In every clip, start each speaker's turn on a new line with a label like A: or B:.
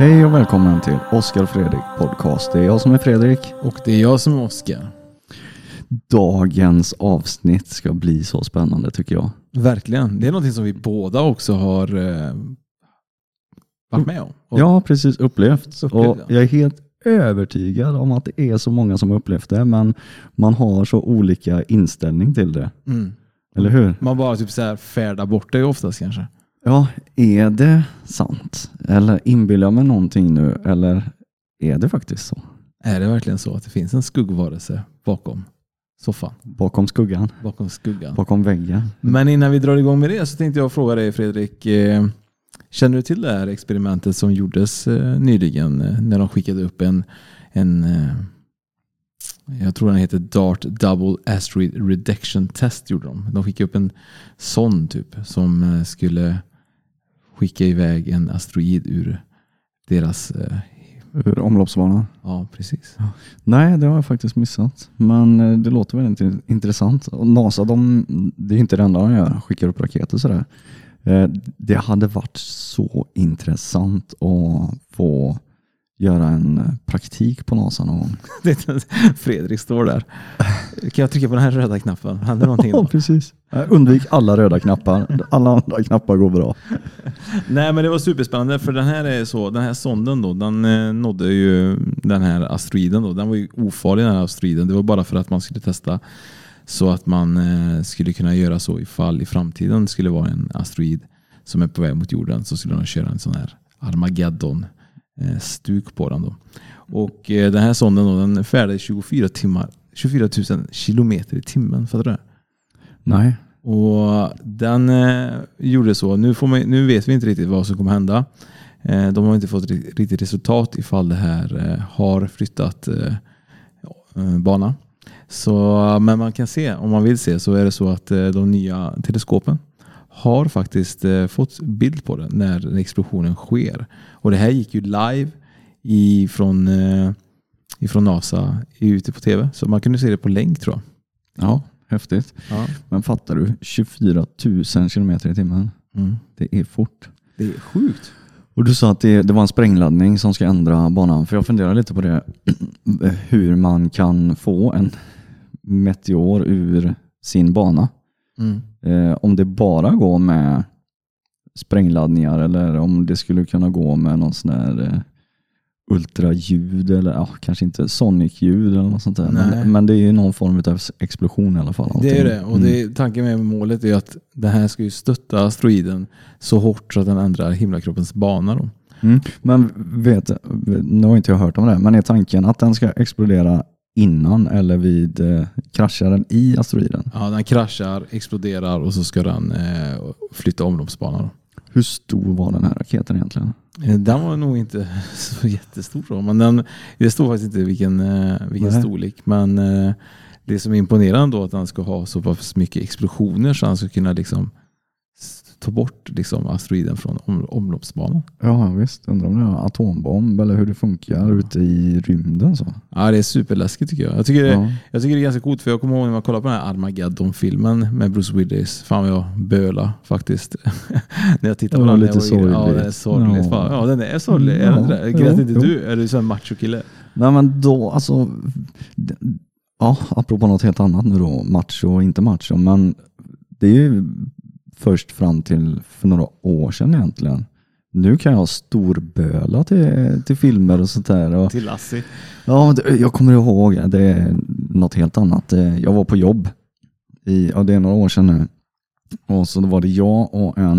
A: Hej och välkommen till Oskar och Fredrik podcast. Det är jag som är Fredrik.
B: Och det är jag som är Oskar.
A: Dagens avsnitt ska bli så spännande tycker jag.
B: Verkligen. Det är någonting som vi båda också har eh, varit med om. Och
A: har precis upplevt
B: Upplevt,
A: och
B: ja.
A: jag är helt övertygad om att det är så många som upplevt det men man har så olika inställning till det.
B: Mm.
A: Eller hur?
B: Man bara typ så här färdar bort det oftast kanske.
A: Ja, är det sant? Eller inbillar jag mig någonting nu? Eller är det faktiskt så?
B: Är det verkligen så att det finns en skuggvarelse bakom soffan?
A: Bakom skuggan?
B: Bakom skuggan?
A: Bakom väggen?
B: Men innan vi drar igång med det så tänkte jag fråga dig Fredrik. Eh, känner du till det här experimentet som gjordes eh, nyligen eh, när de skickade upp en, en jag tror den heter DART Double Asteroid Reduction Test gjorde de. De skickade upp en sån typ som skulle skicka iväg en asteroid ur deras, eh,
A: Ur omloppsbanan?
B: ja precis.
A: Nej, det har jag faktiskt missat. Men eh, det låter väldigt in- intressant. Och NASA, de, det är inte det enda de gör, skickar upp raketer sådär. Eh, Det hade varit så intressant att få göra en eh, praktik på NASA någon gång.
B: Fredrik står där. Kan jag trycka på den här röda knappen? Händer någonting då?
A: precis. Eh, undvik alla röda knappar. Alla andra knappar går bra.
B: Nej men det var superspännande för den här är så, den här sonden då, den eh, nådde ju den här asteroiden då. Den var ju ofarlig den här asteroiden. Det var bara för att man skulle testa så att man eh, skulle kunna göra så ifall i framtiden skulle vara en asteroid som är på väg mot jorden så skulle de köra en sån här Armageddon stuk på den då. Och den här sonden då, den färdades 24 timmar, 24 000 kilometer i timmen. Fattar du det?
A: Nej.
B: Och den eh, gjorde så. Nu, får man, nu vet vi inte riktigt vad som kommer hända. Eh, de har inte fått ri- riktigt resultat ifall det här eh, har flyttat eh, eh, bana. Så, men man kan se, om man vill se, så är det så att eh, de nya teleskopen har faktiskt fått bild på det när explosionen sker. Och det här gick ju live ifrån, ifrån NASA ute på tv. Så man kunde se det på länk tror jag.
A: Ja, häftigt.
B: Ja.
A: Men fattar du? 24 000 kilometer i timmen.
B: Mm.
A: Det är fort.
B: Det är sjukt.
A: Och du sa att det, det var en sprängladdning som ska ändra banan. För jag funderar lite på det. Hur man kan få en meteor ur sin bana.
B: Mm.
A: Eh, om det bara går med sprängladdningar eller om det skulle kunna gå med någon sån här eh, ultraljud eller ja, kanske inte sonic-ljud eller något sånt där. Men, men det är ju någon form av explosion i alla fall.
B: Det är
A: allting.
B: det. Och det är, tanken med målet är att det här ska ju stötta asteroiden så hårt så att den ändrar himlakroppens bana. Då.
A: Mm. Men vet, nu har inte jag hört om det, men är tanken att den ska explodera innan eller vid eh, kraschar den i asteroiden?
B: Ja, den kraschar, exploderar och så ska den eh, flytta omloppsbanan.
A: Hur stor var den här raketen egentligen?
B: Eh, Den var nog inte så jättestor då, men den, det står faktiskt inte vilken, eh, vilken
A: Nej.
B: storlek. Men eh, det som är imponerande då att den ska ha så pass mycket explosioner så han ska kunna liksom ta bort liksom asteroiden från om, omloppsbanan.
A: Ja visst, undrar om det är en atombomb eller hur det funkar ute i rymden. Så.
B: Ja, det är superläskigt tycker jag. Jag tycker, det,
A: Ja.
B: jag tycker det är ganska coolt för jag kommer ihåg när man kollade på den här Armageddon-filmen med Bruce Willis. Fan vad jag böla faktiskt. när jag tittade på
A: Ja,
B: den.
A: lite
B: jag yngre. Ja,
A: sorgligt.
B: den är sorgligt.
A: Ja.
B: Ja, den är sorglig. är
A: Ja,
B: det?
A: jo,
B: Grät inte
A: jo.
B: du? Är du en macho-kille?
A: Nej men då, alltså, ja, apropå något helt annat nu då, macho och inte macho, men det är ju först fram till för några år sedan egentligen. Nu kan jag storböla till, till filmer och sånt där. Och,
B: Till Lassie.
A: ja, jag kommer ihåg, det är något helt annat. Eh, Jag var på jobb i, ja det är några år sedan nu. Och så var det jag och en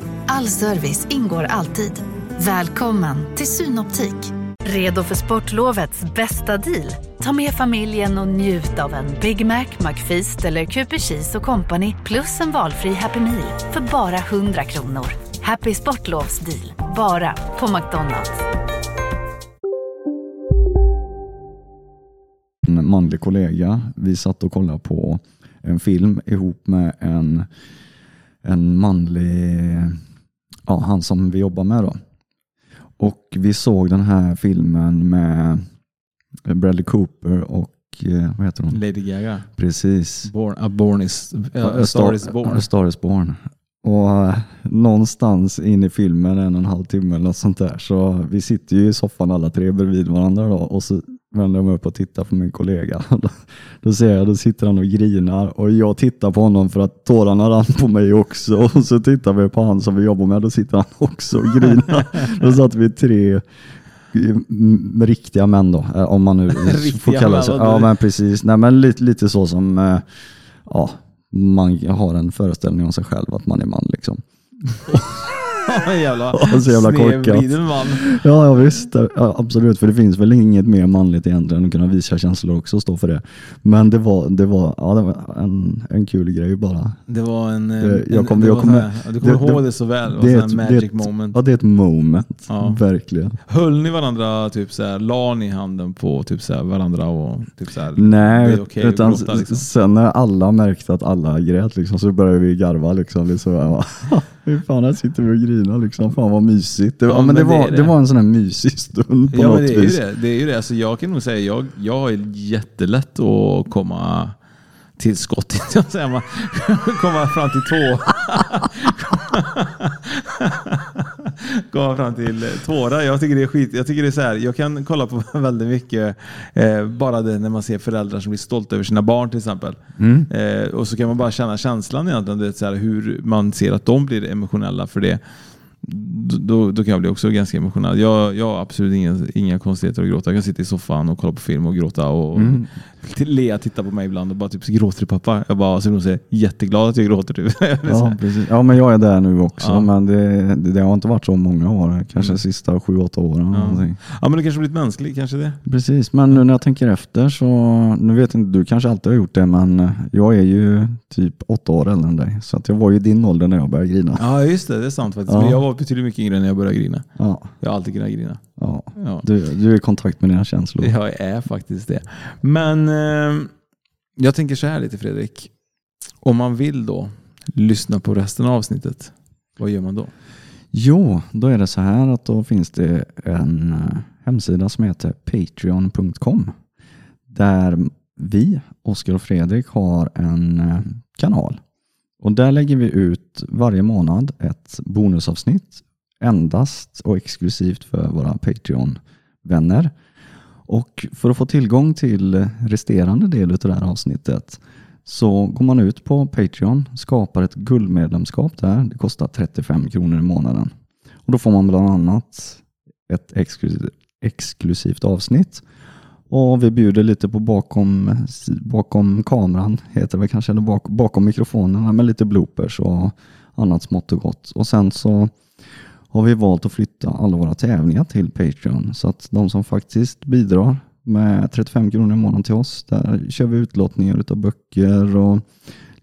C: All service ingår alltid. Välkommen till Synoptik. Redo för sportlovets bästa deal? Ta med familjen och njut av en Big Mac, McFeast eller Cooper Cheese och Company plus en valfri Happy Meal för bara 100 kronor. Happy Sportlovs deal, bara på McDonalds.
A: en manlig kollega. Vi satt och kollade på en film ihop med en, en manlig, ja han som vi jobbar med då. Och vi såg den här filmen med Bradley Cooper och eh, vad heter hon?
B: Lady Gaga.
A: Precis.
B: Born, a born is, uh, a star is born.
A: A Star is born. Och eh, någonstans in i filmen, en och en halv timme eller något sånt där, så vi sitter ju i soffan alla tre bredvid varandra då, och så vänder jag mig upp och tittar på min kollega. Då, då ser jag, då sitter han och grinar och jag tittar på honom för att tårarna rann på mig också. Och så tittar vi på han som vi jobbar med, då sitter han också och grinar. då satt vi tre mm, riktiga män då, eh, om man nu får kalla sig. Ja men precis, Nej, men lite, lite så som eh, ja, man har en föreställning om sig själv att man är man liksom.
B: jävla,
A: så jävla korkat. Ja, ja visst, ja, absolut. För det finns väl inget mer manligt egentligen än att kunna visa känslor också och stå för det. Men det var, det var, ja, det var en, en kul grej bara.
B: Det var en...
A: Det-
B: en
A: jag
B: var här- du kommer ihåg
A: det-
B: så väl. Det var
A: det
B: en
A: ett-
B: magic
A: ett-
B: moment.
A: Ja, det är ett moment.
B: Ja.
A: Verkligen.
B: Höll ni varandra, typ så här, la ni handen på typ så här, varandra och typ så här,
A: Nej,
B: att
A: utan
B: gråta, liksom.
A: sen när alla märkte att alla grät liksom, så började vi garva. Liksom, liksom, Fy fan, här sitter vi och grinar. Liksom. Fan vad mysigt. Det,
B: Ja,
A: ja, men det,
B: men det
A: var, det.
B: det.
A: var en sån här mysig stund på
B: Ja
A: något
B: men det är ju
A: vis.
B: det. det, är ju det. Alltså, jag kan nog säga jag, jag har jättelätt att komma till skott. jag säga. Komma fram till två. komma fram till eh, tårar. Jag tycker det är skit. Jag tycker det är så här. Jag kan kolla på väldigt mycket. Eh, bara det när man ser föräldrar som blir stolta över sina barn till exempel.
A: Mm.
B: Eh, och så kan man bara känna känslan egentligen. Det är så här, hur man ser att de blir emotionella för det. Då, då kan jag bli också ganska emotionell. Jag, jag har absolut inga, inga konstigheter att gråta. Jag kan sitta i soffan och kolla på film och gråta. Och
A: Mm.
B: Lea tittar på mig ibland och bara typ gråter du pappa? Jag bara, så hon säger jätteglad att jag gråter. Typ. Är så
A: Ja, precis. ja, men jag är där nu också.
B: Ja.
A: Men det, det, det har inte varit så många år. Kanske
B: Mm.
A: de sista sju, åtta åren.
B: Ja. ja men du kanske blivit mänsklig, kanske det?
A: Precis, men nu när jag tänker efter så, nu vet inte, du kanske alltid har gjort det, men jag är ju typ åtta år äldre än dig. Så att jag var ju din ålder när jag började grina.
B: Ja just det, det är sant faktiskt.
A: Ja.
B: Men jag var betydligt mycket yngre när jag började grina.
A: Ja,
B: Jag har alltid kunnat grina.
A: ja.
B: Ja.
A: Du, du är i kontakt med dina känslor.
B: Jag är faktiskt det. Men eh, jag tänker så här lite Fredrik. Om man vill då lyssna på resten av avsnittet, vad gör man då?
A: Jo, då är det så här att då finns det en eh, hemsida som heter patreon.com där vi, Oskar och Fredrik, har en eh, kanal. Och där lägger vi ut varje månad ett bonusavsnitt endast och exklusivt för våra Patreon-vänner. Och för att få tillgång till resterande del av det här avsnittet så går man ut på Patreon, skapar ett guldmedlemskap där. Det kostar 35 kronor i månaden. Och Då får man bland annat ett exklusivt, avsnitt. Och vi bjuder lite på bakom, bakom kameran, heter det kanske, eller bak, bakom mikrofonerna med lite bloopers och annat smått och gott. Och sen så har vi valt att flytta alla våra tävlingar till Patreon. Så att de som faktiskt bidrar med 35 kronor i månaden till oss, där kör vi utlottningar utav böcker och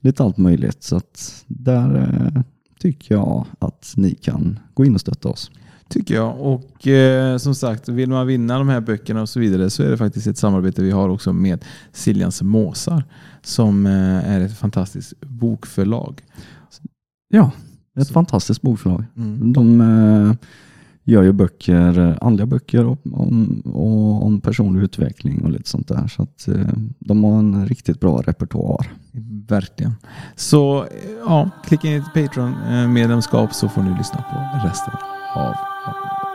A: lite allt möjligt. Så att där eh, tycker jag att ni kan gå in och stötta oss.
B: Tycker jag. Och eh, som sagt, vill man vinna de här böckerna och så vidare så är det faktiskt ett samarbete vi har också med Siljans Måsar som eh, är ett fantastiskt bokförlag.
A: Ja, ett fantastiskt bokförlag.
B: Mm.
A: De, eh, gör ju böcker, eh, andliga böcker om, om, och om personlig utveckling och lite sånt där. Så att eh, de har en riktigt bra repertoar.
B: Verkligen. Så eh, ja, klicka in till Patreon-medlemskap så får ni lyssna på resten av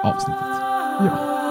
B: avsnittet.
A: Ja.